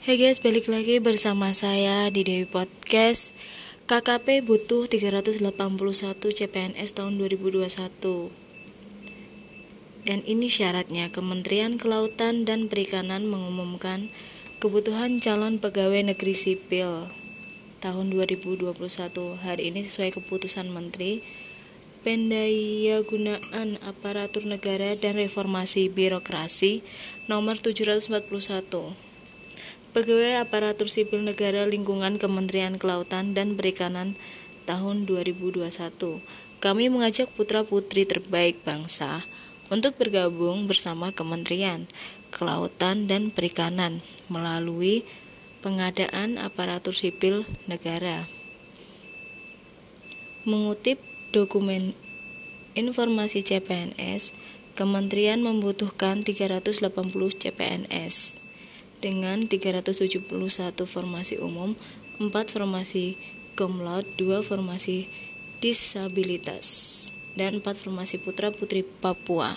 Hey guys, balik lagi bersama saya di Dewi Podcast. KKP butuh 381 CPNS tahun 2021. Dan ini syaratnya Kementerian Kelautan dan Perikanan mengumumkan kebutuhan calon pegawai negeri sipil tahun 2021. Hari ini sesuai keputusan Menteri Pendayagunaan Aparatur Negara dan Reformasi Birokrasi nomor 741. Pegawai Aparatur Sipil Negara Lingkungan Kementerian Kelautan dan Perikanan tahun 2021. Kami mengajak putra-putri terbaik bangsa untuk bergabung bersama Kementerian Kelautan dan Perikanan melalui pengadaan aparatur sipil negara. Mengutip dokumen informasi CPNS, Kementerian membutuhkan 380 CPNS dengan 371 formasi umum, 4 formasi cum laude, 2 formasi disabilitas, dan 4 formasi putra-putri Papua.